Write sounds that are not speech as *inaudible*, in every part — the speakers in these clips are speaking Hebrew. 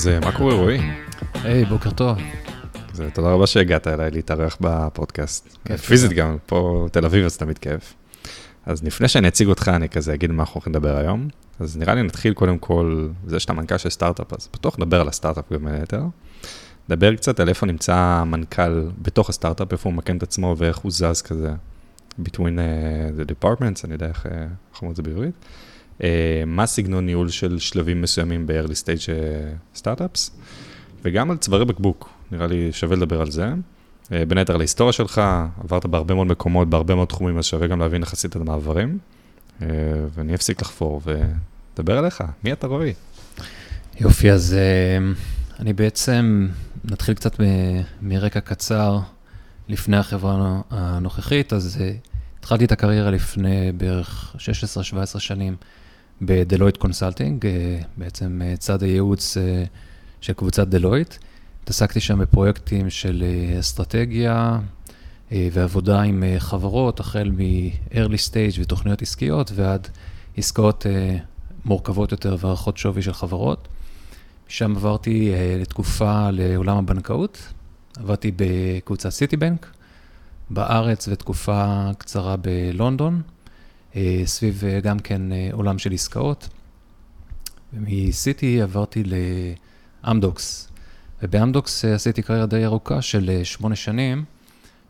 אז מה קורה רועי? היי, בוקר טוב. אז תודה רבה שהגעת אליי להתארח בפודקאסט. פיזית גם, פה תל אביב אז תמיד כיף. אז לפני שאני אציג אותך, אני כזה אגיד מה אנחנו הולכים לדבר היום. אז נראה לי נתחיל קודם כל, זה שאתה מנכ"ל של סטארט-אפ, אז בטוח נדבר על הסטארט-אפ גם בין היתר. נדבר קצת על איפה נמצא המנכ"ל בתוך הסטארט-אפ, איפה הוא מקן את עצמו ואיך הוא זז כזה between uh, the departments, אני יודע איך אה, איך אומרים את זה בעברית. Uh, מה סגנון ניהול של שלבים מסוימים ב-early stage סטארט-אפס, וגם על צווארי בקבוק, נראה לי שווה לדבר על זה. Uh, בין היתר על ההיסטוריה שלך, עברת בהרבה מאוד מקומות, בהרבה מאוד תחומים, אז שווה גם להבין איך עשית את המעברים. ואני אפסיק לחפור ודבר עליך, מי אתה רועי? יופי, אז אני בעצם, נתחיל קצת מרקע קצר לפני החברה הנוכחית, אז התחלתי את הקריירה לפני בערך 16-17 שנים בדלויט קונסלטינג, uh, בעצם uh, צד הייעוץ uh, של קבוצת דלויט. התעסקתי שם בפרויקטים של אסטרטגיה ועבודה עם חברות, החל מ-early stage ותוכניות עסקיות ועד עסקאות מורכבות יותר והערכות שווי של חברות. שם עברתי לתקופה לעולם הבנקאות, עבדתי בקבוצת סיטי בנק בארץ ותקופה קצרה בלונדון, סביב uh, גם כן uh, עולם של עסקאות. ומסיטי עברתי לאמדוקס, ובאמדוקס עשיתי קריירה די ארוכה של שמונה שנים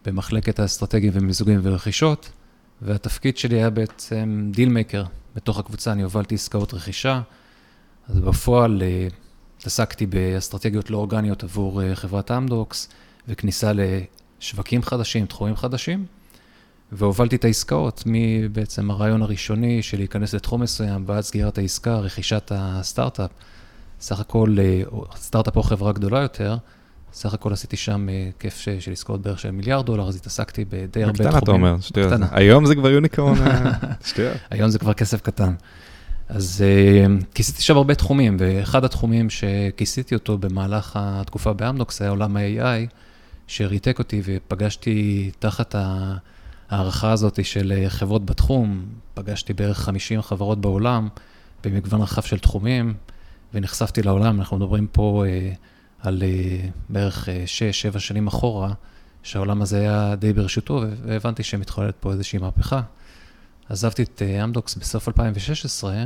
במחלקת האסטרטגיה ומיזוגים ורכישות, והתפקיד שלי היה בעצם deal maker בתוך הקבוצה, אני הובלתי עסקאות רכישה, אז בפועל התעסקתי באסטרטגיות לא אורגניות עבור חברת אמדוקס, וכניסה לשווקים חדשים, תחומים חדשים, והובלתי את העסקאות מבעצם הרעיון הראשוני של להיכנס לתחום מסוים, ועד סגירת העסקה, רכישת הסטארט-אפ. סך הכל, סטארט-אפ או חברה גדולה יותר, סך הכל עשיתי שם היקף של עסקאות בערך של מיליארד דולר, אז התעסקתי בדי הרבה תחומים. בקטנה אתה אומר, שטויות. היום זה כבר יוניקורן, *laughs* שטויות. היום זה כבר כסף קטן. אז uh, כיסיתי שם הרבה תחומים, ואחד התחומים שכיסיתי אותו במהלך התקופה באמדוקס היה עולם ה-AI, שריתק אותי ופגשתי תחת ההערכה הזאת של חברות בתחום, פגשתי בערך 50 חברות בעולם, במגוון רחב של תחומים, ונחשפתי לעולם, אנחנו מדברים פה uh, על uh, בערך 6-7 שנים אחורה, שהעולם הזה היה די ברשותו, והבנתי שמתחוללת פה איזושהי מהפכה. עזבתי את אמדוקס בסוף 2016,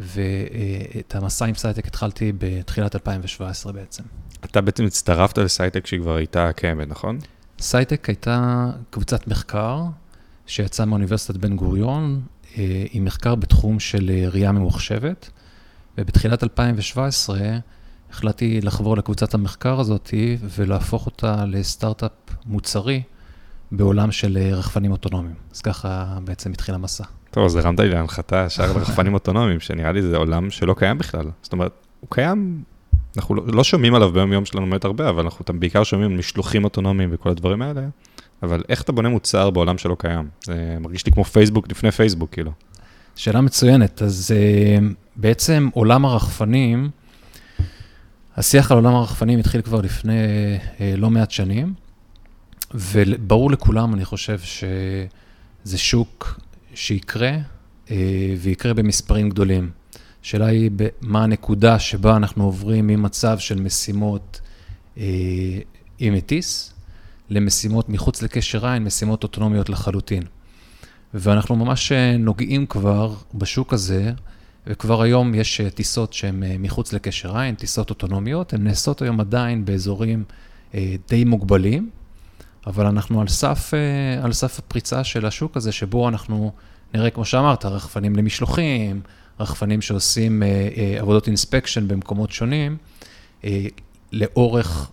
ואת המסע עם סייטק התחלתי בתחילת 2017 בעצם. אתה בעצם הצטרפת לסייטק כשהיא כבר הייתה קיימת, נכון? סייטק הייתה קבוצת מחקר שיצאה מאוניברסיטת בן גוריון, עם מחקר בתחום של ראייה ממוחשבת, ובתחילת 2017 החלטתי לחבור לקבוצת המחקר הזאת ולהפוך אותה לסטארט-אפ מוצרי. בעולם של רחפנים אוטונומיים. אז ככה בעצם התחיל המסע. טוב, אז הרמת לי להנחתה שער לרחפנים *laughs* אוטונומיים, שנראה לי זה עולם שלא קיים בכלל. זאת אומרת, הוא קיים, אנחנו לא שומעים עליו ביום יום שלנו באמת הרבה, אבל אנחנו בעיקר שומעים משלוחים אוטונומיים וכל הדברים האלה, אבל איך אתה בונה מוצר בעולם שלא קיים? זה מרגיש לי כמו פייסבוק לפני פייסבוק, כאילו. שאלה מצוינת. אז בעצם עולם הרחפנים, השיח על עולם הרחפנים התחיל כבר לפני לא מעט שנים. וברור לכולם, אני חושב שזה שוק שיקרה, ויקרה במספרים גדולים. השאלה היא מה הנקודה שבה אנחנו עוברים ממצב של משימות עם מטיס, למשימות מחוץ לקשר עין, משימות אוטונומיות לחלוטין. ואנחנו ממש נוגעים כבר בשוק הזה, וכבר היום יש טיסות שהן מחוץ לקשר עין, טיסות אוטונומיות, הן נעשות היום עדיין באזורים די מוגבלים. אבל אנחנו על סף, על סף הפריצה של השוק הזה, שבו אנחנו נראה, כמו שאמרת, רחפנים למשלוחים, רחפנים שעושים עבודות אינספקשן במקומות שונים, לאורך,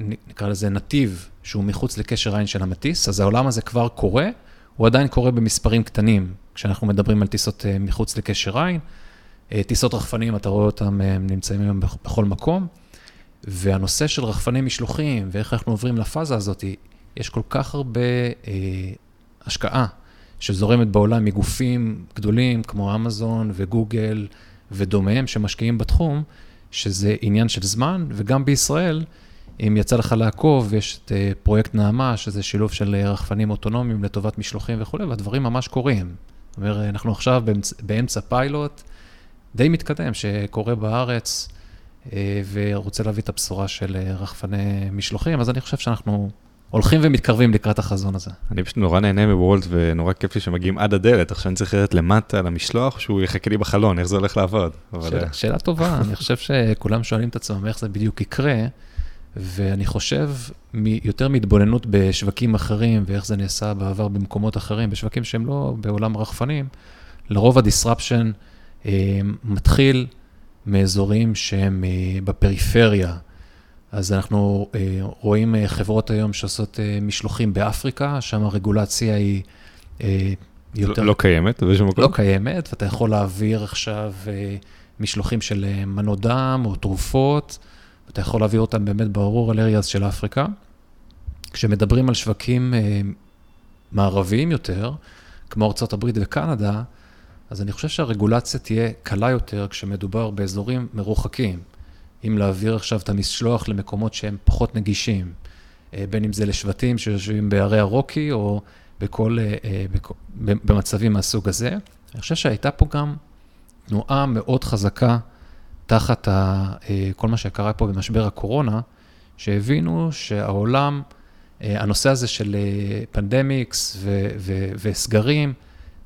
נקרא לזה נתיב, שהוא מחוץ לקשר עין של המטיס, אז העולם הזה כבר קורה, הוא עדיין קורה במספרים קטנים, כשאנחנו מדברים על טיסות מחוץ לקשר עין. טיסות רחפנים, אתה רואה אותם, הם נמצאים היום בכל מקום, והנושא של רחפני משלוחים, ואיך אנחנו עוברים לפאזה הזאת, יש כל כך הרבה אה, השקעה שזורמת בעולם מגופים גדולים כמו אמזון וגוגל ודומיהם שמשקיעים בתחום, שזה עניין של זמן, וגם בישראל, אם יצא לך לעקוב, יש את אה, פרויקט נעמה, שזה שילוב של רחפנים אוטונומיים לטובת משלוחים וכולי, והדברים ממש קורים. זאת אומרת, אנחנו עכשיו באמצע, באמצע פיילוט די מתקדם שקורה בארץ. ורוצה להביא את הבשורה של רחפני משלוחים, אז אני חושב שאנחנו הולכים ומתקרבים לקראת החזון הזה. אני פשוט נורא נהנה מוולט ונורא כיף לי שמגיעים עד הדלת, עכשיו אני צריך לרדת למטה למשלוח, שהוא יחכה לי בחלון, איך זה הולך לעבוד. שאלה, שאלה טובה, *laughs* אני חושב שכולם שואלים את עצמם איך זה בדיוק יקרה, ואני חושב יותר מהתבוננות בשווקים אחרים, ואיך זה נעשה בעבר במקומות אחרים, בשווקים שהם לא בעולם הרחפנים, לרוב הדיסרפשן אה, מתחיל מאזורים שהם אה, בפריפריה. אז אנחנו אה, רואים אה, חברות היום שעושות אה, משלוחים באפריקה, שם הרגולציה היא אה, יותר... לא, לא קיימת באיזשהו מקום? לא קיימת, ואתה יכול להעביר עכשיו אה, משלוחים של אה, מנות דם או תרופות, ואתה יכול להעביר אותם באמת ב-rural areas של אפריקה. כשמדברים על שווקים אה, מערביים יותר, כמו ארה"ב וקנדה, אז אני חושב שהרגולציה תהיה קלה יותר כשמדובר באזורים מרוחקים. אם להעביר עכשיו את המשלוח למקומות שהם פחות נגישים, אה, בין אם זה לשבטים שיושבים בערי הרוקי או בכל, אה, אה, במצבים מהסוג הזה. אני חושב שהייתה פה גם תנועה מאוד חזקה תחת כל מה שקרה פה במשבר הקורונה, שהבינו שהעולם, הנושא הזה של פנדמיקס וסגרים,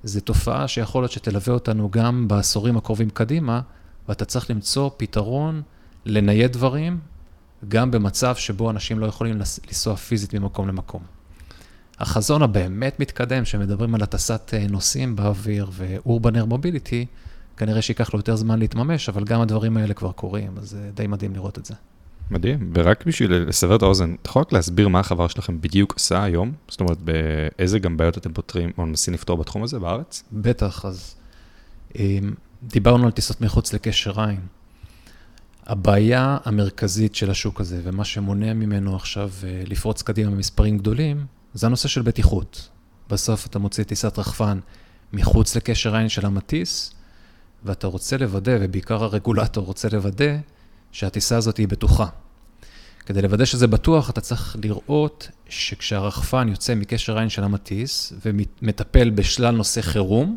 זה תופעה שיכול להיות שתלווה אותנו גם בעשורים הקרובים קדימה, ואתה צריך למצוא פתרון לנייד דברים, גם במצב שבו אנשים לא יכולים לנסוע פיזית ממקום למקום. החזון הבאמת מתקדם, שמדברים על הטסת אה, נוסעים באוויר ו-urban air mobility, כנראה שייקח לו יותר זמן להתממש, אבל גם הדברים האלה כבר קורים, אז זה די מדהים לראות את זה. מדהים, ורק בשביל לסבר את האוזן, אתה יכול רק להסביר מה החברה שלכם בדיוק עושה היום? זאת אומרת, באיזה גם בעיות אתם פותרים או מנסים לפתור בתחום הזה בארץ? בטח, אז אה, דיברנו על טיסות מחוץ לקשר עין. הבעיה המרכזית של השוק הזה, ומה שמונע ממנו עכשיו אה, לפרוץ קדימה במספרים גדולים, זה הנושא של בטיחות. בסוף אתה מוציא טיסת רחפן מחוץ לקשר עין של המטיס, ואתה רוצה לוודא, ובעיקר הרגולטור רוצה לוודא, שהטיסה הזאת היא בטוחה. כדי לוודא שזה בטוח, אתה צריך לראות שכשהרחפן יוצא מקשר עין של המטיס ומטפל בשלל נושא חירום,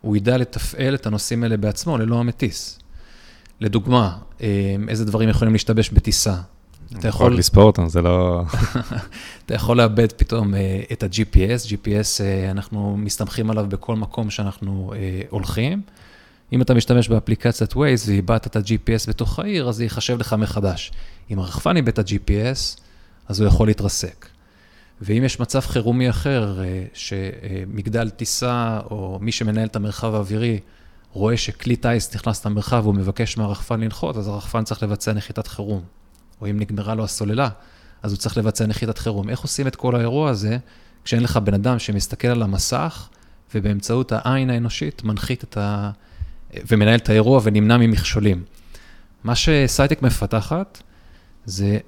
הוא ידע לתפעל את הנושאים האלה בעצמו ללא המטיס. לדוגמה, אה, איזה דברים יכולים להשתבש בטיסה. אתה יכול... רק לספור אותם, זה לא... *laughs* אתה יכול לאבד פתאום אה, את ה-GPS, GPS, אה, אנחנו מסתמכים עליו בכל מקום שאנחנו הולכים. אם אתה משתמש באפליקציית Waze ואיבדת את ה-GPS בתוך העיר, אז זה ייחשב לך מחדש. אם הרחפן איבד את ה-GPS, אז הוא יכול להתרסק. ואם יש מצב חירומי אחר, שמגדל טיסה או מי שמנהל את המרחב האווירי רואה שכלי טיס נכנס למרחב והוא מבקש מהרחפן לנחות, אז הרחפן צריך לבצע נחיתת חירום. או אם נגמרה לו הסוללה, אז הוא צריך לבצע נחיתת חירום. איך עושים את כל האירוע הזה, כשאין לך בן אדם שמסתכל על המסך, ובאמצעות העין האנושית מנחית את ה... ומנהל את האירוע ונמנע ממכשולים. מה שסייטק מפתחת זה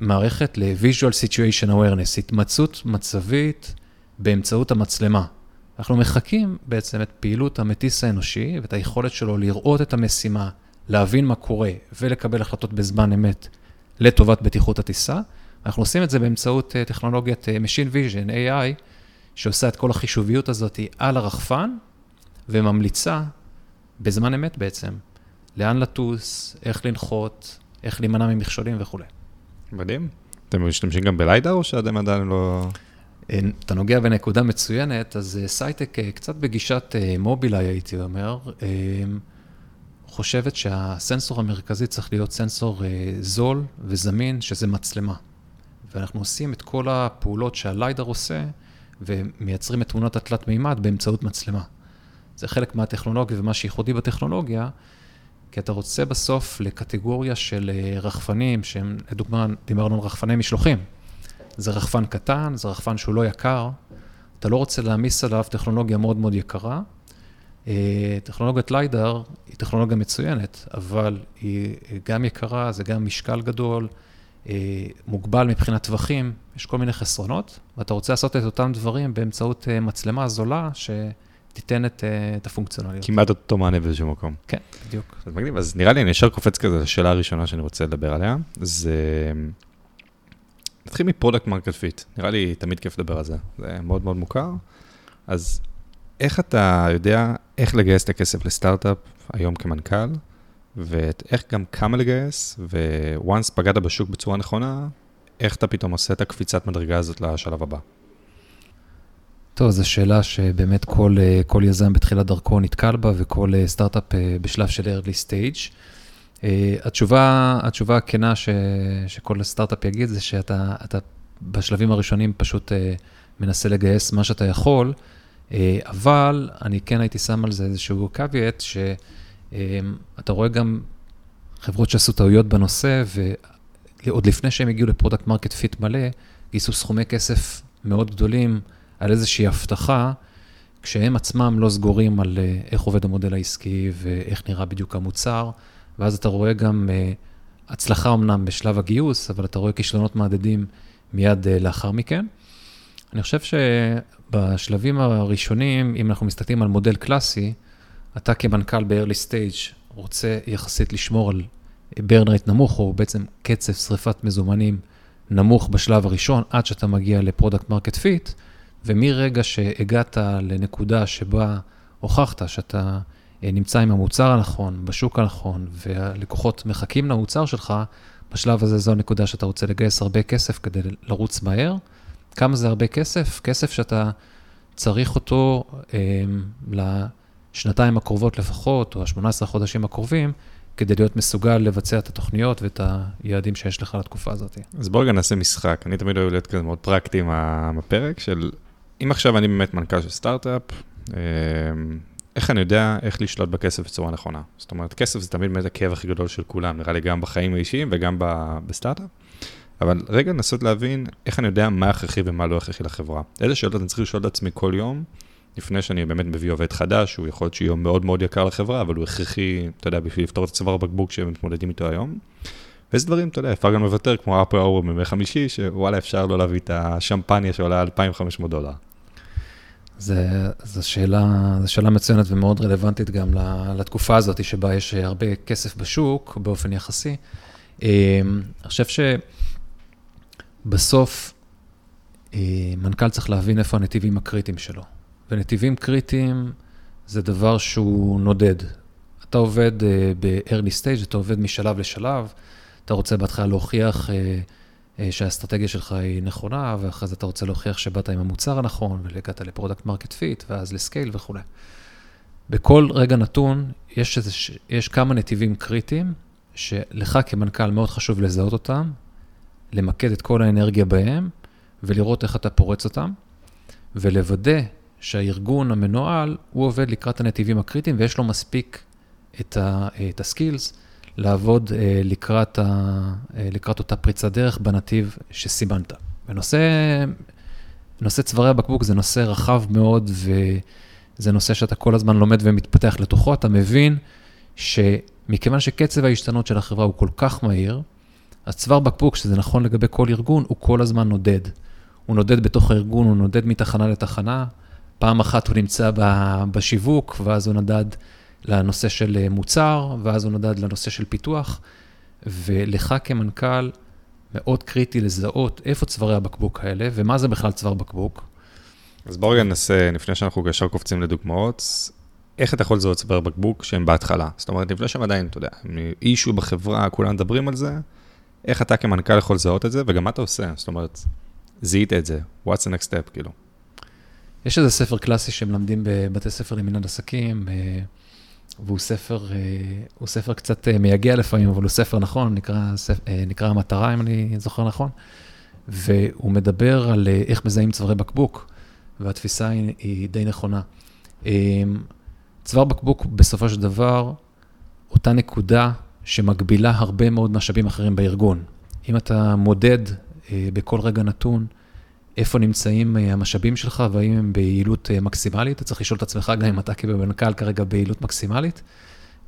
מערכת ל-visual situation awareness, התמצאות מצבית באמצעות המצלמה. אנחנו מחקים בעצם את פעילות המטיס האנושי ואת היכולת שלו לראות את המשימה, להבין מה קורה ולקבל החלטות בזמן אמת לטובת בטיחות הטיסה. אנחנו עושים את זה באמצעות אה, טכנולוגיית אה, Machine Vision, AI, שעושה את כל החישוביות הזאת על הרחפן וממליצה בזמן אמת בעצם, לאן לטוס, איך לנחות, איך להימנע ממכשולים וכולי. מדהים. אתם משתמשים גם בליידר או שאתם עדיין לא... אתה נוגע בנקודה מצוינת, אז אה, סייטק אה, קצת בגישת אה, מובילאיי, הייתי אומר, חושבת שהסנסור המרכזי צריך להיות סנסור זול וזמין, שזה מצלמה. ואנחנו עושים את כל הפעולות שהליידר עושה, ומייצרים את תמונות התלת מימד באמצעות מצלמה. זה חלק מהטכנולוגיה ומה שייחודי בטכנולוגיה, כי אתה רוצה בסוף לקטגוריה של רחפנים, שהם, לדוגמה, דיברנו על רחפני משלוחים. זה רחפן קטן, זה רחפן שהוא לא יקר, אתה לא רוצה להעמיס עליו טכנולוגיה מאוד מאוד יקרה. אה, טכנולוגיית ליידר היא טכנולוגיה מצוינת, אבל היא גם יקרה, זה גם משקל גדול, אה, מוגבל מבחינת טווחים, יש כל מיני חסרונות, ואתה רוצה לעשות את אותם דברים באמצעות אה, מצלמה זולה, שתיתן את, את הפונקציונליות. כמעט אותו מענה באיזשהו מקום. כן, בדיוק. אז מגניב, אז נראה לי אני ישר קופץ כזה, השאלה הראשונה שאני רוצה לדבר עליה, זה נתחיל מ product market fit, נראה לי תמיד כיף לדבר על זה, זה מאוד מאוד מוכר. אז איך אתה יודע איך לגייס את הכסף לסטארט-אפ היום כמנכ"ל, ואיך גם כמה לגייס, וואנס פגעת בשוק בצורה נכונה, איך אתה פתאום עושה את הקפיצת מדרגה הזאת לשלב הבא. טוב, זו שאלה שבאמת כל, אה, כל יזם בתחילת דרכו נתקל בה, וכל אה, סטארט-אפ אה, בשלב של early stage. התשובה, התשובה הכנה ש, שכל סטארט-אפ יגיד זה שאתה אתה בשלבים הראשונים פשוט מנסה לגייס מה שאתה יכול, אבל אני כן הייתי שם על זה איזשהו caveat, שאתה רואה גם חברות שעשו טעויות בנושא, ועוד לפני שהם הגיעו ל product market fit מלא, גייסו סכומי כסף מאוד גדולים. על איזושהי הבטחה, כשהם עצמם לא סגורים על אה, איך עובד המודל העסקי ואיך נראה בדיוק המוצר, ואז אתה רואה גם אה, הצלחה אמנם בשלב הגיוס, אבל אתה רואה כישלונות מהדהדים מיד אה, לאחר מכן. אני חושב שבשלבים הראשונים, אם אנחנו מסתכלים על מודל קלאסי, אתה כמנכ"ל ב-early stage רוצה יחסית לשמור על burn rate נמוך, או בעצם קצב שריפת מזומנים נמוך בשלב הראשון, עד שאתה מגיע ל product market fit, ומרגע שהגעת לנקודה שבה הוכחת שאתה אה, נמצא עם המוצר הנכון, בשוק הנכון, והלקוחות מחכים למוצר שלך, בשלב הזה זו הנקודה שאתה רוצה לגייס הרבה כסף כדי לרוץ מהר. כמה זה הרבה כסף? כסף שאתה צריך אותו אה, לשנתיים הקרובות לפחות, או ה-18 החודשים הקרובים, כדי להיות מסוגל לבצע את התוכניות ואת היעדים שיש לך לתקופה הזאת. אז בואו רגע נעשה משחק. אני תמיד אוהב להיות כזה מאוד פרקטי עם הפרק של אם עכשיו אני באמת מנכ"ל של סטארט-אפ, אמ, איך אני יודע איך לשלוט בכסף בצורה נכונה? זאת אומרת, כסף זה תמיד באמת הכאב הכי גדול של כולם, נראה לי גם בחיים האישיים וגם בסטארט-אפ. אבל רגע לנסות להבין איך אני יודע מה הכרחי ומה לא הכרחי לחברה. איזה שאלות אני צריך לשאול את עצמי כל יום, לפני שאני באמת מביא עובד חדש, הוא יכול להיות שיהיה מאוד מאוד יקר לחברה, אבל הוא הכרחי, אתה יודע, בשביל לפתור את הצוואר בקבוק שהם מתמודדים איתו היום. ואיזה דברים, אתה יודע, אפשר גם לוותר, כמו אפר אור בימי חמישי, שוואלה, אפשר לא להביא את השמפניה שעולה 2,500 דולר. זו שאלה, שאלה מצוינת ומאוד רלוונטית גם לתקופה הזאת, שבה יש הרבה כסף בשוק באופן יחסי. אמ, אני חושב שבסוף אה, מנכ"ל צריך להבין איפה הנתיבים הקריטיים שלו. ונתיבים קריטיים זה דבר שהוא נודד. אתה עובד אה, ב-early stage, אתה עובד משלב לשלב, אתה רוצה בהתחלה להוכיח אה, אה, שהאסטרטגיה שלך היא נכונה, ואחרי זה אתה רוצה להוכיח שבאת עם המוצר הנכון, והגעת ל product market fit, ואז ל scale וכולי. בכל רגע נתון, יש, איזה, יש כמה נתיבים קריטיים, שלך כמנכ"ל מאוד חשוב לזהות אותם, למקד את כל האנרגיה בהם, ולראות איך אתה פורץ אותם, ולוודא שהארגון המנוהל, הוא עובד לקראת הנתיבים הקריטיים, ויש לו מספיק את, ה, את ה skills לעבוד אה, לקראת, ה, אה, לקראת אותה פריצת דרך בנתיב שסימנת. ונושא נושא צווארי הבקבוק זה נושא רחב מאוד, וזה נושא שאתה כל הזמן לומד ומתפתח לתוכו. אתה מבין שמכיוון שקצב ההשתנות של החברה הוא כל כך מהיר, אז צוואר בקבוק, שזה נכון לגבי כל ארגון, הוא כל הזמן נודד. הוא נודד בתוך הארגון, הוא נודד מתחנה לתחנה. פעם אחת הוא נמצא בשיווק, ואז הוא נדד לנושא של אה, מוצר, ואז הוא נודד לנושא של פיתוח, ולך כמנכ"ל מאוד קריטי לזהות איפה צווארי הבקבוק האלה, ומה זה בכלל צוואר בקבוק. אז בואו רגע ננסה, לפני שאנחנו ישר קופצים לדוגמאות, איך אתה יכול לזהות צוואר בקבוק שהם בהתחלה? זאת אומרת, לפני שהם עדיין, אתה יודע, אישו בחברה, כולם מדברים על זה, איך אתה כמנכ"ל יכול לזהות את זה, וגם מה אתה עושה? זאת אומרת, זיהית את זה, what's the next step, כאילו. יש איזה ספר קלאסי שמלמדים בבתי ספר למנהל עסקים, אה, והוא ספר, אה, הוא ספר קצת אה, מייגע לפעמים, אבל הוא ספר נכון, נקרא, אה, נקרא המטרה, אם אני זוכר נכון, והוא מדבר על איך מזהים צווארי בקבוק, והתפיסה היא, היא די נכונה. צוואר בקבוק, בסופו של דבר, אותה נקודה שמגבילה הרבה מאוד משאבים אחרים בארגון. אם אתה מודד בכל רגע נתון, איפה נמצאים אה, המשאבים שלך והאם הם ביעילות אה, מקסימלית. אתה צריך לשאול את עצמך גם אם אתה כמנכ"ל כרגע ביעילות מקסימלית.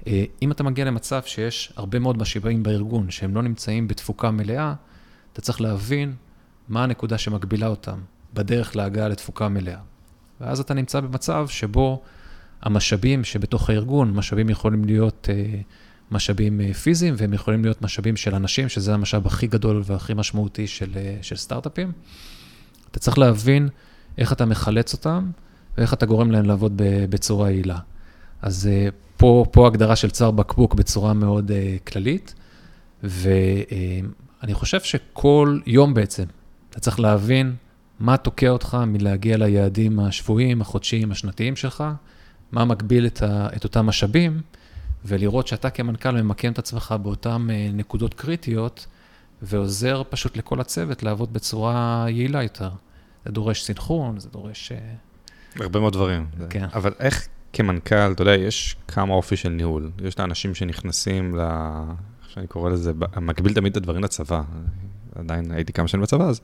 אה, אם אתה מגיע למצב שיש הרבה מאוד משאבים בארגון שהם לא נמצאים בתפוקה מלאה, אתה צריך להבין מה הנקודה שמגבילה אותם בדרך להגעה לתפוקה מלאה. ואז אתה נמצא במצב שבו המשאבים שבתוך הארגון, משאבים יכולים להיות משאבים פיזיים והם יכולים להיות משאבים של אנשים, שזה המשאב הכי גדול והכי משמעותי של, של סטארט-אפים. אתה צריך להבין איך אתה מחלץ אותם ואיך אתה גורם להם לעבוד בצורה יעילה. אז אה, פה, פה הגדרה של צוואר בקבוק בצורה מאוד uh, כללית, ואני uh, חושב שכל יום בעצם, אתה צריך להבין מה תוקע אותך מלהגיע ליעדים השבועיים, החודשיים, השנתיים שלך, מה מגביל את, ה, את אותם משאבים, ולראות שאתה כמנכ"ל ממקם את עצמך באותן נקודות קריטיות, ועוזר פשוט לכל הצוות לעבוד בצורה יעילה יותר. זה דורש סינכרון, זה דורש... הרבה מאוד דברים. כן. אבל איך כמנכ"ל, אתה יודע, יש כמה אופי של ניהול. יש את האנשים שנכנסים ל... איך שאני קורא לזה, מקביל תמיד את הדברים לצבא. עדיין הייתי כמה שנים בצבא, אז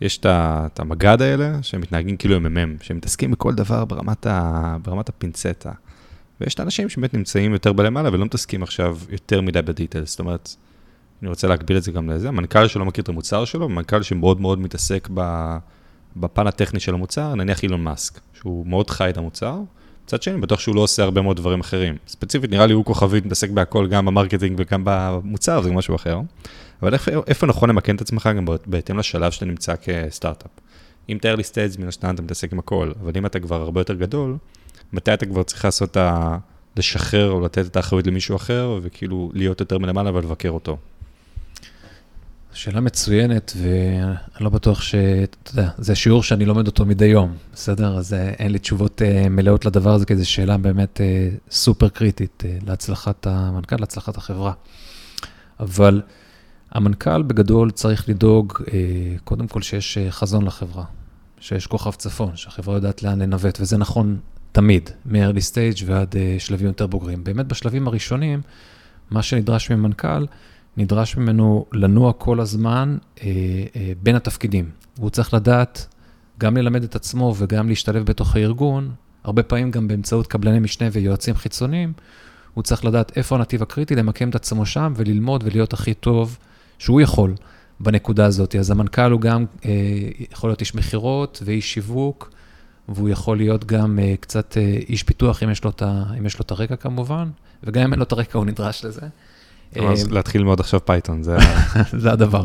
יש את המג"ד האלה, שמתנהגים כאילו הם מ"מ, שמתעסקים בכל דבר ברמת, ה... ברמת הפינצטה. ויש את האנשים שבאמת נמצאים יותר בלמעלה ולא מתעסקים עכשיו יותר מדי ב details. זאת אומרת, אני רוצה להגביל את זה גם לזה, מנכ"ל שלא מכיר את המוצר שלו, מנכ"ל שמאוד מאוד מתעסק. בפן הטכני של המוצר, נניח אילון מאסק, שהוא מאוד חי את המוצר, מצד שני, בטוח שהוא לא עושה הרבה מאוד דברים אחרים. ספציפית, נראה לי הוא כוכבית, מתעסק בהכל, גם במרקטינג וגם במוצר, זה משהו אחר. אבל איפה, איפה נכון למקם את עצמך גם בהתאם לשלב שאתה נמצא כסטארט-אפ? אם אתה early stage, מן הסתם אתה מתעסק עם הכל, אבל אם אתה כבר הרבה יותר גדול, מתי אתה כבר צריך לעשות את ה... לשחרר או לתת את האחריות למישהו אחר, וכאילו להיות יותר מלמעלה ולבקר אותו? שאלה מצוינת, ואני לא בטוח ש... אתה יודע, זה שיעור שאני לומד אותו מדי יום, בסדר? אז אה, אין לי תשובות uh, מלאות לדבר הזה, כי זו שאלה באמת uh, סופר קריטית להצלחת המנכ"ל, להצלחת החברה. אבל המנכ"ל בגדול צריך לדאוג, קודם כל שיש חזון לחברה, שיש כוכב צפון, שהחברה יודעת לאן לנווט, וזה נכון תמיד, מ-early stage ועד שלבים יותר בוגרים. באמת בשלבים הראשונים, מה שנדרש ממנכ"ל, נדרש ממנו לנוע כל הזמן אה, אה, בין התפקידים. הוא צריך לדעת גם ללמד את עצמו וגם להשתלב בתוך הארגון, הרבה פעמים גם באמצעות קבלני משנה ויועצים חיצוניים, הוא צריך לדעת איפה הנתיב הקריטי, למקם את עצמו שם וללמוד ולהיות הכי טוב שהוא יכול בנקודה הזאת. אז המנכ"ל הוא גם אה, יכול להיות איש מכירות ואיש שיווק, והוא יכול להיות גם אה, קצת אה, איש פיתוח אם יש, לו את אם יש לו את הרקע כמובן, וגם אם אין לו את הרקע הוא נדרש לזה. אה, להתחיל ללמוד עכשיו פייתון, זה... *laughs* זה הדבר.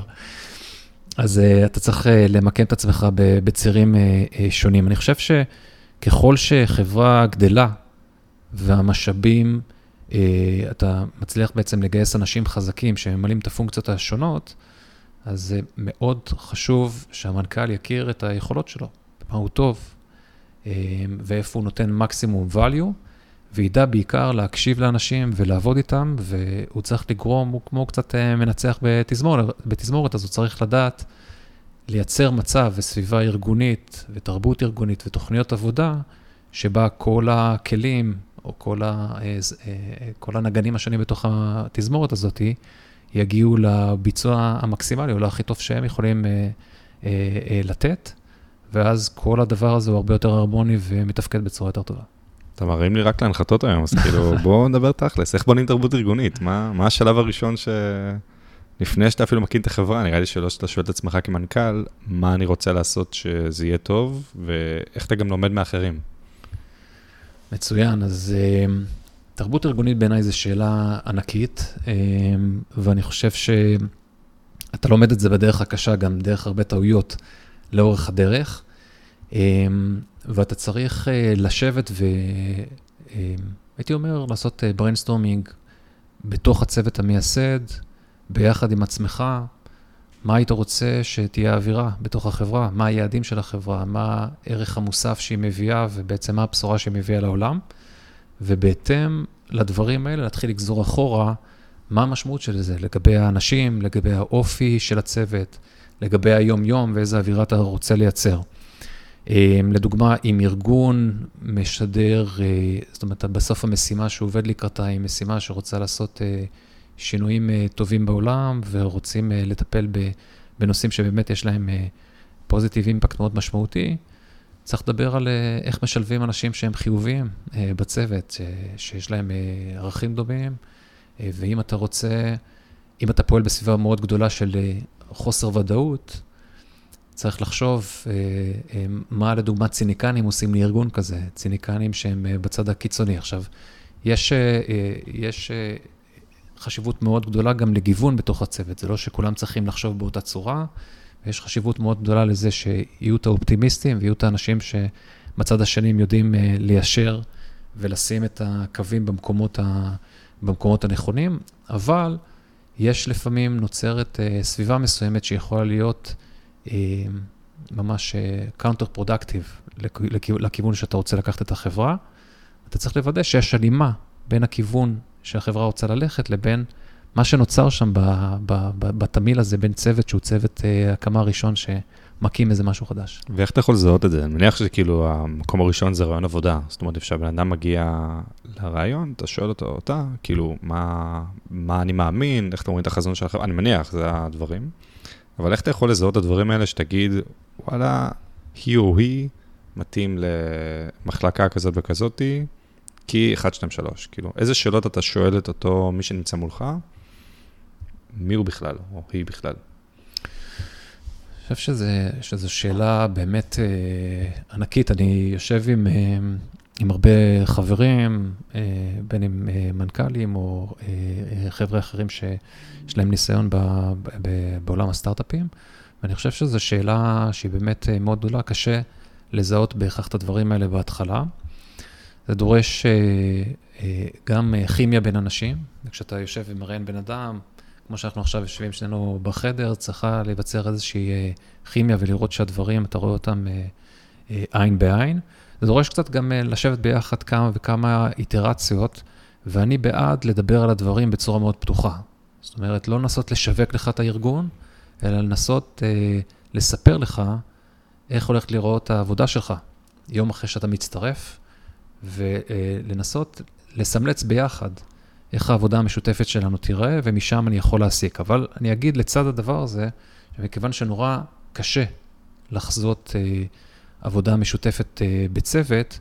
אז uh, אתה צריך uh, למקם את עצמך בצירים uh, שונים. אני חושב שככל שחברה גדלה והמשאבים, אתה מצליח בעצם לגייס אנשים חזקים שממלאים את הפונקציות השונות, אז זה מאוד חשוב שהמנכ"ל יכיר את היכולות שלו, מה הוא טוב, ואיפה הוא נותן מקסימום value. וידע בעיקר להקשיב לאנשים ולעבוד איתם, והוא צריך לגרום, הוא כמו קצת אה, מנצח בתזמורת, בתזמורת, אז הוא צריך לדעת לייצר מצב וסביבה ארגונית ותרבות ארגונית ותוכניות עבודה, שבה כל הכלים או כל, ה, אה, אה, כל הנגנים השונים בתוך התזמורת הזאת יגיעו לביצוע המקסימלי, או להכי טוב שהם יכולים לתת, ואז כל הדבר הזה הוא הרבה יותר הרמוני ומתפקד בצורה יותר טובה. אתה מראים לי רק להנחתות היום, אז כאילו, *laughs* בואו נדבר תכלס, איך בונים תרבות ארגונית? מה, מה השלב הראשון ש... לפני שאתה אפילו מקים את החברה, נראה לי שלא שאתה שואל את עצמך כמנכ"ל, מה אני רוצה לעשות שזה יהיה טוב, ואיך אתה גם לומד מאחרים. מצוין, אז uh, תרבות ארגונית בעיניי זו שאלה ענקית, uh, ואני חושב שאתה לומד את זה בדרך הקשה, גם דרך הרבה טעויות לאורך הדרך. ואתה צריך uh, לשבת והייתי uh, אומר, לעשות brainstorming uh, בתוך הצוות המייסד, ביחד עם עצמך, מה היית רוצה שתהיה האווירה בתוך החברה, מה היעדים של החברה, מה הערך המוסף שהיא מביאה ובעצם מה הבשורה שהיא מביאה לעולם, ובהתאם לדברים האלה להתחיל לגזור אחורה מה המשמעות של זה לגבי האנשים, לגבי האופי של הצוות, לגבי היום-יום ואיזה אווירה אתה רוצה לייצר. אמ, לדוגמה, אם ארגון משדר, אה, זאת אומרת, בסוף המשימה שהוא לקראתה היא משימה שרוצה לעשות אה, שינויים אה, טובים בעולם ורוצים לטפל בנושאים שבאמת יש להם פוזיטיב אימפקט מאוד משמעותי, צריך לדבר על איך משלבים אנשים שהם חיוביים בצוות, שיש להם ערכים דומים, ואם אתה רוצה, אם אתה פועל בסביבה מאוד גדולה של חוסר ודאות, צריך לחשוב אה, אה, מה לדוגמה ציניקנים עושים לארגון כזה, ציניקנים שהם אה, בצד הקיצוני. עכשיו, יש, יש חשיבות מאוד גדולה גם לגיוון בתוך הצוות, זה לא שכולם צריכים לחשוב באותה צורה, ויש חשיבות מאוד גדולה לזה שיהיו את האופטימיסטים ויהיו את האנשים שבצד השני הם יודעים ליישר ולשים את הקווים במקומות, ה, במקומות הנכונים, אבל יש לפעמים נוצרת סביבה מסוימת שיכולה להיות ממש counter uh, productive לכיוון שאתה רוצה לקחת את החברה. אתה צריך לוודא שיש הלימה בין הכיוון שהחברה רוצה ללכת לבין מה שנוצר שם בתמיל הזה בין צוות שהוא צוות uh, הקמה ראשון שמקים איזה משהו חדש. ואיך אתה יכול לזהות את זה? אני מניח שכאילו המקום הראשון זה רעיון עבודה. זאת אומרת, כשהבן אדם מגיע לרעיון, אתה שואל אותו, אותה, כאילו, מה, מה אני מאמין, איך אתם רואים את החזון של החברה, אני מניח, זה הדברים. אבל איך אתה יכול לזהות את הדברים האלה שתגיד, וואלה, היא או היא מתאים למחלקה כזאת וכזאתי, כי 1, 2, 3, כאילו, איזה שאלות אתה שואל את אותו מי שנמצא מולך, מי הוא בכלל, או היא בכלל? אני חושב שזו שאלה באמת אה, ענקית. אני יושב עם, אה, עם הרבה חברים, אה, בין אם אה, מנכ"לים או אה, חבר'ה אחרים שיש להם ניסיון ב, ב, בעולם הסטארט-אפים, ואני חושב שזו שאלה שהיא באמת מאוד גדולה, קשה לזהות בהכרח את הדברים האלה בהתחלה. זה דורש גם כימיה בין אנשים, כשאתה יושב ומראיין בן אדם, כמו שאנחנו עכשיו יושבים שנינו בחדר, צריכה להיווצר איזושהי כימיה ולראות שהדברים, אתה רואה אותם עין בעין. זה דורש קצת גם לשבת ביחד כמה וכמה איטרציות, ואני בעד לדבר על הדברים בצורה מאוד פתוחה. זאת אומרת, לא לנסות לשווק לך את הארגון, אלא לנסות אה, לספר לך איך הולכת לראות העבודה שלך יום אחרי שאתה מצטרף, ולנסות לסמלץ ביחד איך העבודה המשותפת שלנו תיראה, ומשם אני יכול להסיק. אבל אני אגיד לצד הדבר הזה, שמכיוון שנורא קשה לחזות אה, עבודה משותפת אה, בצוות,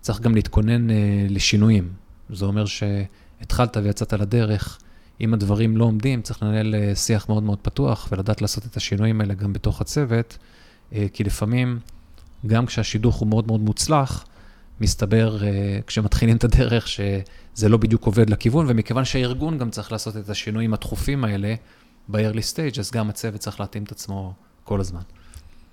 צריך גם להתכונן אה, לשינויים. זה אומר שהתחלת ויצאת לדרך, אם הדברים לא עומדים, צריך לנהל אה, שיח מאוד מאוד פתוח ולדעת לעשות את השינויים האלה גם בתוך הצוות, כי לפעמים, גם כשהשידוך הוא מאוד מאוד מוצלח, מסתבר כשמתחילים את הדרך שזה לא בדיוק עובד לכיוון, ומכיוון שהארגון גם צריך לעשות את השינויים הדחופים האלה ב-early stage, אז גם הצוות צריך להתאים את עצמו כל הזמן.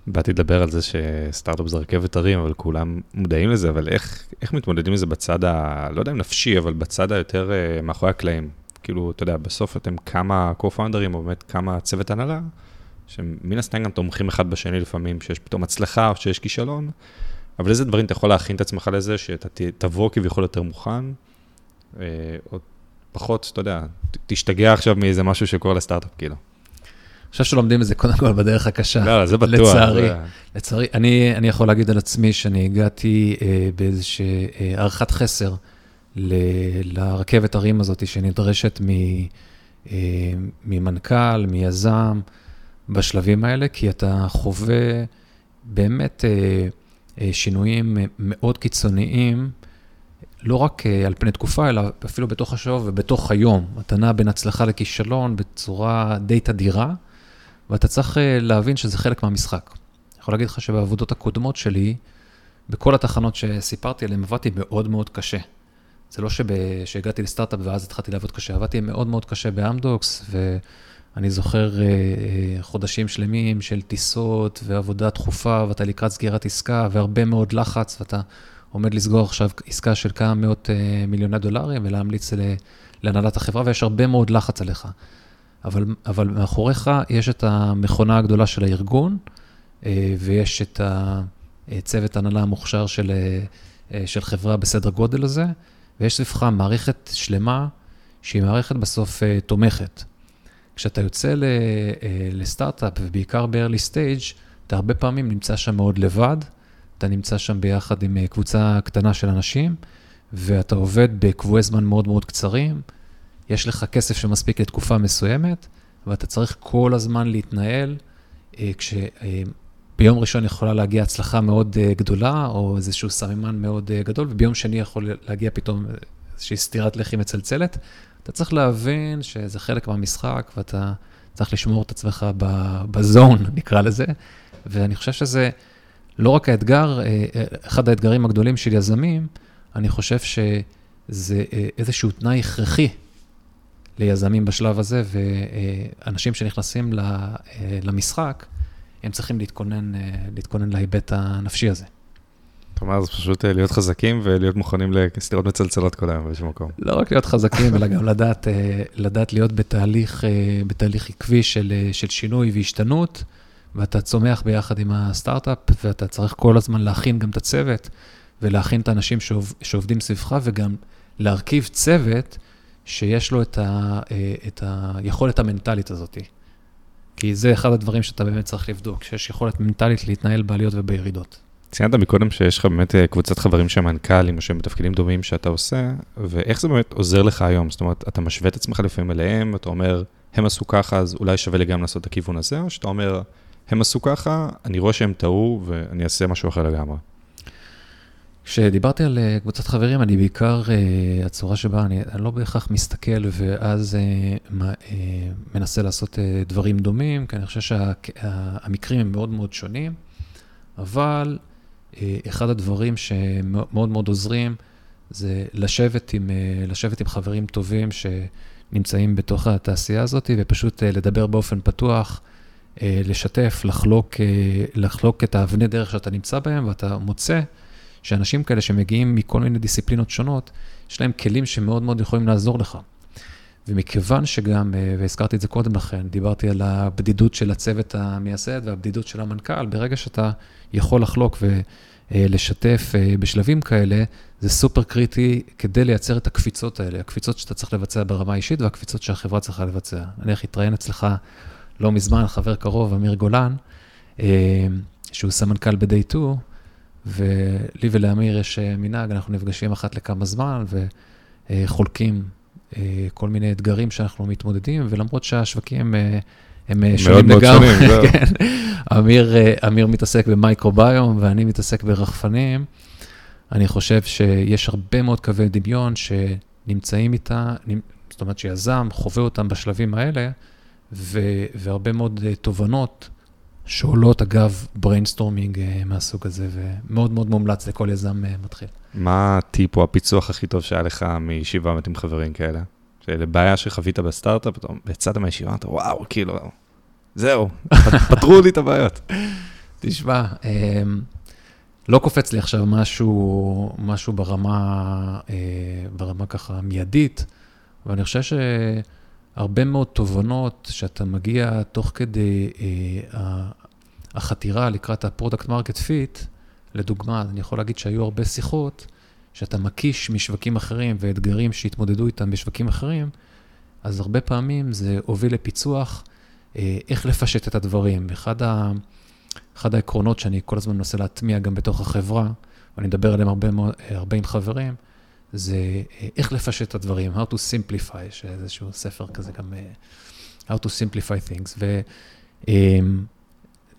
באתי לדבר על זה שסטארט-אפ זה רכבת הרים, אבל כולם מודעים לזה, אבל איך, איך מתמודדים עם זה בצד ה... לא יודע אם נפשי, אבל בצד היותר uh, מאחורי הקלעים? כאילו, אתה יודע, בסוף אתם כמה co-founders, או באמת כמה צוות הנהלה, שמן הסתם גם תומכים אחד בשני לפעמים, שיש פתאום הצלחה או שיש כישלון. אבל איזה דברים אתה יכול להכין את עצמך לזה, שאתה תבוא כביכול יותר מוכן, אה, או פחות, אתה יודע, תשתגע עכשיו מאיזה משהו שקורה לסטארט-אפ, כאילו. חושב שלומדים את זה קודם כל בדרך הקשה. לא, זה בטוח. לצערי, זה... לצערי, אני, אני יכול להגיד על עצמי שאני הגעתי אה, באיזושהי אה, הערכת חסר ל, לרכבת הרים הזאת שנדרשת מ, אה, ממנכ"ל, מיזם, בשלבים האלה, כי אתה חווה באמת... אה, אה, שינויים אה, מאוד קיצוניים, לא רק אה, על פני תקופה, אלא אפילו בתוך השבוע ובתוך היום. אתה נע בין הצלחה לכישלון בצורה די תדירה, ואתה צריך להבין שזה חלק מהמשחק. אני יכול להגיד לך שבעבודות הקודמות שלי, בכל התחנות שסיפרתי עליהן, עבדתי מאוד מאוד קשה. זה לא שהגעתי לסטארט-אפ ואז התחלתי לעבוד קשה, עבדתי מאוד מאוד קשה באמדוקס, ו... אני זוכר אה, אה, חודשים שלמים של טיסות ועבודה דחופה, ואתה לקראת סגירת עסקה, והרבה מאוד לחץ, ואתה עומד לסגור עכשיו עסקה של כמה מאות אה, מיליוני דולרים ולהמליץ להנהלת החברה, ויש הרבה מאוד לחץ עליך. אבל, אבל מאחוריך יש את המכונה הגדולה של הארגון, ויש את הצוות הנהלה המוכשר של, של חברה בסדר גודל הזה, ויש סביבך מערכת שלמה שהיא מערכת בסוף תומכת. כשאתה יוצא אה, לסטארט-אפ, ובעיקר ב-early stage, אתה הרבה פעמים נמצא שם מאוד לבד, אתה נמצא שם ביחד עם אה, קבוצה קטנה של אנשים, ואתה עובד בקבועי זמן מאוד מאוד קצרים, יש לך כסף שמספיק לתקופה מסוימת, ואתה צריך כל הזמן להתנהל, אה, כשביום ראשון יכולה להגיע הצלחה מאוד גדולה, או איזשהו סממן מאוד גדול, וביום שני יכול להגיע פתאום איזושהי סטירת לחי מצלצלת. אתה צריך להבין שזה חלק מהמשחק, ואתה צריך לשמור את עצמך בזון, *laughs* נקרא לזה. ואני חושב שזה לא רק האתגר, אה, אה, אחד האתגרים הגדולים של יזמים, אני חושב שזה אה, איזשהו תנאי הכרחי ליזמים בשלב הזה, ואנשים שנכנסים למשחק, הם צריכים להתכונן, להתכונן להיבט הנפשי הזה. זאת אומרת, זה פשוט אה, להיות חזקים ולהיות מוכנים לסתירות מצלצלות כל היום באיזשהו מקום. לא רק להיות חזקים, אלא גם לדעת, אה, לדעת להיות בתהליך, אה, בתהליך עקבי של, של שינוי והשתנות, ואתה צומח ביחד עם הסטארט-אפ, ואתה צריך כל הזמן להכין גם את הצוות, ולהכין את האנשים שעובד, שעובדים סביבך, וגם להרכיב צוות שיש לו את, ה, את היכולת המנטלית הזאת. כי זה אחד הדברים שאתה באמת צריך לבדוק, שיש יכולת מנטלית להתנהל בעליות ובירידות. ציינת מקודם שיש לך באמת אה, קבוצת חברים שהם מנכ"לים או שהם בתפקידים דומים שאתה עושה, ואיך זה באמת עוזר לך היום? זאת אומרת, אתה משווה את עצמך לפעמים אליהם, אתה אומר, הם עשו ככה, אז אולי שווה לי גם לעשות את הכיוון הזה, או שאתה אומר, הם עשו ככה, אני רואה שהם טעו ואני אעשה משהו אחר לגמרי. כשדיברתי על אה, קבוצת חברים, אני בעיקר, uh, הצורה שבה אני, אני לא בהכרח מסתכל ואז uh, מנסה לעשות דברים דומים, כי אני חושב שהמקרים שה, הם מאוד מאוד שונים, אבל אחד הדברים שמאוד מאוד עוזרים זה לשבת עם, לשבת עם חברים טובים שנמצאים בתוך התעשייה הזאת ופשוט לדבר באופן פתוח, לשתף, לחלוק, לחלוק את האבני דרך שאתה נמצא בהם ואתה מוצא. שאנשים כאלה שמגיעים מכל מיני דיסציפלינות שונות, יש להם כלים שמאוד מאוד יכולים לעזור לך. ומכיוון שגם, אה, והזכרתי את זה קודם לכן, דיברתי על הבדידות של הצוות המייסד והבדידות של המנכ"ל, ברגע שאתה יכול לחלוק ולשתף אה, בשלבים כאלה, זה סופר קריטי כדי לייצר את הקפיצות האלה, הקפיצות שאתה צריך לבצע ברמה האישית והקפיצות שהחברה צריכה לבצע. נניח התראיין אצלך לא מזמן חבר קרוב, אמיר גולן, אה, שהוא סמנכ"ל ב-day 2, ולי ולאמיר יש אה, מנהג, אנחנו נפגשים אחת לכמה זמן וחולקים אה, כל מיני אתגרים שאנחנו מתמודדים, ולמרות שהשווקים אה, הם שונים לגמרי, *laughs* כן. אמיר, אמיר מתעסק במייקרוביום ואני מתעסק ברחפנים. אני חושב שיש הרבה מאוד קווי דמיון שנמצאים איתה, זאת אומרת שיזם חווה אותם בשלבים האלה, והרבה מאוד תובנות שעולות אגב brainstorming אה, מהסוג הזה, ומאוד מאוד מומלץ לכל יזם אה, מתחיל. מה הטיפ או הפיצוח הכי טוב שהיה לך מישיבה עם חברים כאלה? שלבעיה שחווית בסטארט-אפ, יצאת מהישיבה, אתה וואו, כאילו, זהו, *laughs* פתרו לי את הבעיות. תשמע, אמ, לא קופץ לי עכשיו משהו, משהו ברמה, אה, ברמה ככה מיידית, אבל אני חושב ש... הרבה מאוד תובנות שאתה מגיע תוך כדי אה, החתירה לקראת ה product market fit, לדוגמה, אני יכול להגיד שהיו הרבה שיחות שאתה מקיש משווקים אחרים ואתגרים שהתמודדו איתם בשווקים אחרים, אז הרבה פעמים זה הוביל לפיצוח, אה, איך לפשט את הדברים. אחד, ה, אחד העקרונות שאני כל הזמן מנסה להטמיע גם בתוך החברה, ואני מדבר עליהם הרבה, הרבה עם חברים, זה אה, איך לפשט את הדברים, How to Simplify, יש איזשהו ספר כזה גם, אה, How to Simplify Things.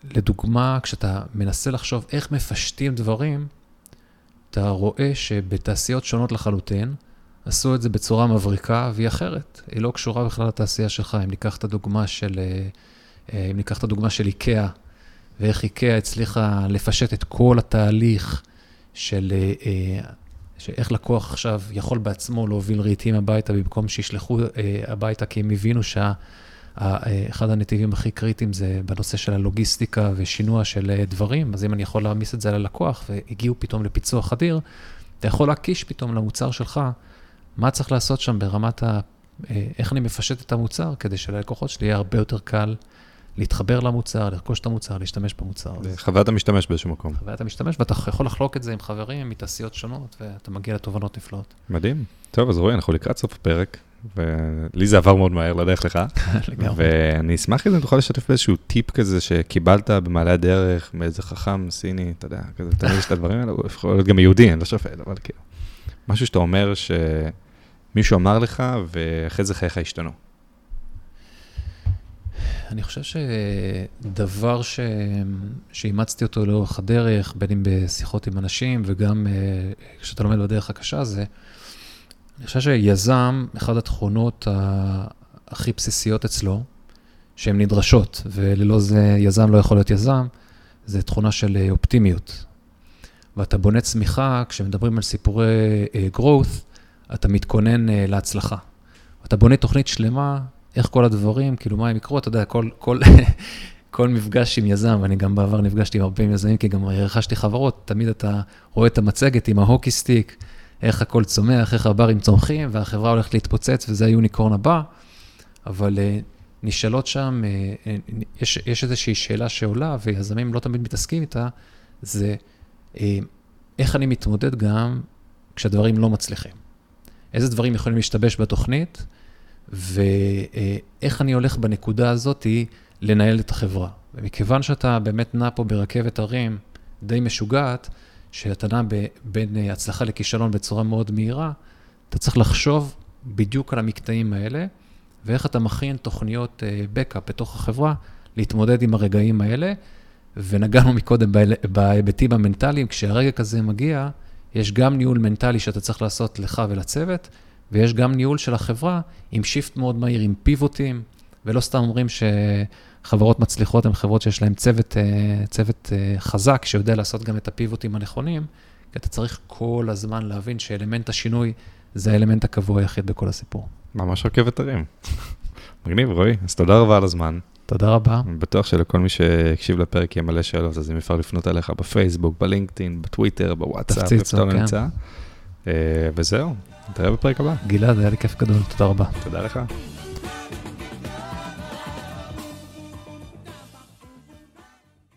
ולדוגמה, כשאתה מנסה לחשוב איך מפשטים דברים, אתה רואה שבתעשיות שונות לחלוטין, עשו את זה בצורה מבריקה והיא אחרת. היא לא קשורה בכלל לתעשייה שלך. אם ניקח את הדוגמה של, אה, אם ניקח את הדוגמה של איקאה, ואיך איקאה הצליחה לפשט את כל התהליך של שאיך לקוח עכשיו יכול בעצמו להוביל רהיטים הביתה במקום שישלחו אה, הביתה, כי הם הבינו שאחד אה, הנתיבים הכי קריטיים זה בנושא של הלוגיסטיקה ושינוע של אה, דברים, אז אם אני יכול להעמיס את זה ללקוח והגיעו פתאום לפיצוח אדיר, אתה יכול להקיש פתאום למוצר שלך מה צריך לעשות שם ברמת ה... אה, איך אני מפשט את המוצר כדי שללקוחות שלי יהיה הרבה יותר קל להתחבר למוצר, לרכוש את המוצר, להשתמש במוצר. חוויית המשתמש באיזשהו מקום. חוויית המשתמש, ואתה יכול לחלוק את זה עם חברים מתעשיות שונות, ואתה מגיע לתובנות נפלאות. מדהים. טוב, אז רועי, אנחנו לקראת סוף הפרק, ולי זה עבר מאוד מהר לדרך לך. *laughs* ואני אשמח אם תוכל לשתף באיזשהו טיפ כזה שקיבלת במעלה הדרך, מאיזה חכם סיני, אתה יודע, כזה, תמיד יש את הדברים האלה, הוא יכול להיות גם יהודי, אני לא שופט, אבל כאילו, משהו שאתה אומר שמישהו אמר לך, ואחרי זה חייך השתנו. אני חושב שדבר ש... שאימצתי אותו לאורך הדרך, בין אם בשיחות עם אנשים וגם uh, כשאתה לומד בדרך הקשה, זה, אני חושב שיזם, אחת התכונות הכי בסיסיות אצלו, שהן נדרשות, וללא זה יזם לא יכול להיות יזם, זה תכונה של אה, אופטימיות. ואתה בונה צמיחה, כשמדברים על סיפורי uh, growth, אתה מתכונן להצלחה. אתה בונה תוכנית שלמה איך כל הדברים, כאילו מה הם יקרו, אתה יודע, כל, כל, *laughs* כל מפגש עם יזם, ואני גם בעבר נפגשתי עם הרבה יזמים, כי גם רכשתי חברות, תמיד אתה רואה את המצגת עם ההוקי סטיק, איך הכל צומח, איך הברים צומחים, והחברה הולכת להתפוצץ, וזה היוניקורן הבא. אבל uh, נשאלות שם, uh, uh, יש, יש איזושהי שאלה שעולה, ויזמים לא תמיד מתעסקים איתה, זה איך אני מתמודד גם כשהדברים לא מצליחים. איזה דברים יכולים להשתבש בתוכנית, ואיך אני הולך בנקודה הזאת לנהל את החברה. ומכיוון שאתה באמת נע פה ברכבת הרים די משוגעת, שאתה נע בין הצלחה לכישלון בצורה מאוד מהירה, אתה צריך לחשוב בדיוק על המקטעים האלה, ואיך אתה מכין תוכניות בקאפ בתוך החברה, להתמודד עם הרגעים האלה. ונגענו מקודם בהיבטים המנטליים, כשהרגע כזה מגיע, יש גם ניהול מנטלי שאתה צריך לעשות לך ולצוות, ויש גם ניהול של החברה עם shift מאוד מהיר, עם pivot-ים, ולא סתם אומרים שחברות מצליחות הן חברות שיש להן צוות, אה, צוות אה, חזק, שיודע לעשות גם את ה pivot-ים הנכונים, כי אתה צריך כל הזמן להבין שאלמנט השינוי זה האלמנט הקבוע היחיד בכל הסיפור. ממש רכבת הרים. *laughs* מגניב, רועי, אז תודה רבה על הזמן. תודה רבה. אני בטוח שלכל מי שהקשיב לפרק יהיה מלא שאלות, אז אם אפשר לפנות אליך בפייסבוק, בלינקדאין, בטוויטר, בוואטסאפ, איפה שאתה כן. נמצא. וזהו, נתראה בפרק הבא. גלעד, היה לי כיף גדול, תודה רבה. תודה לך.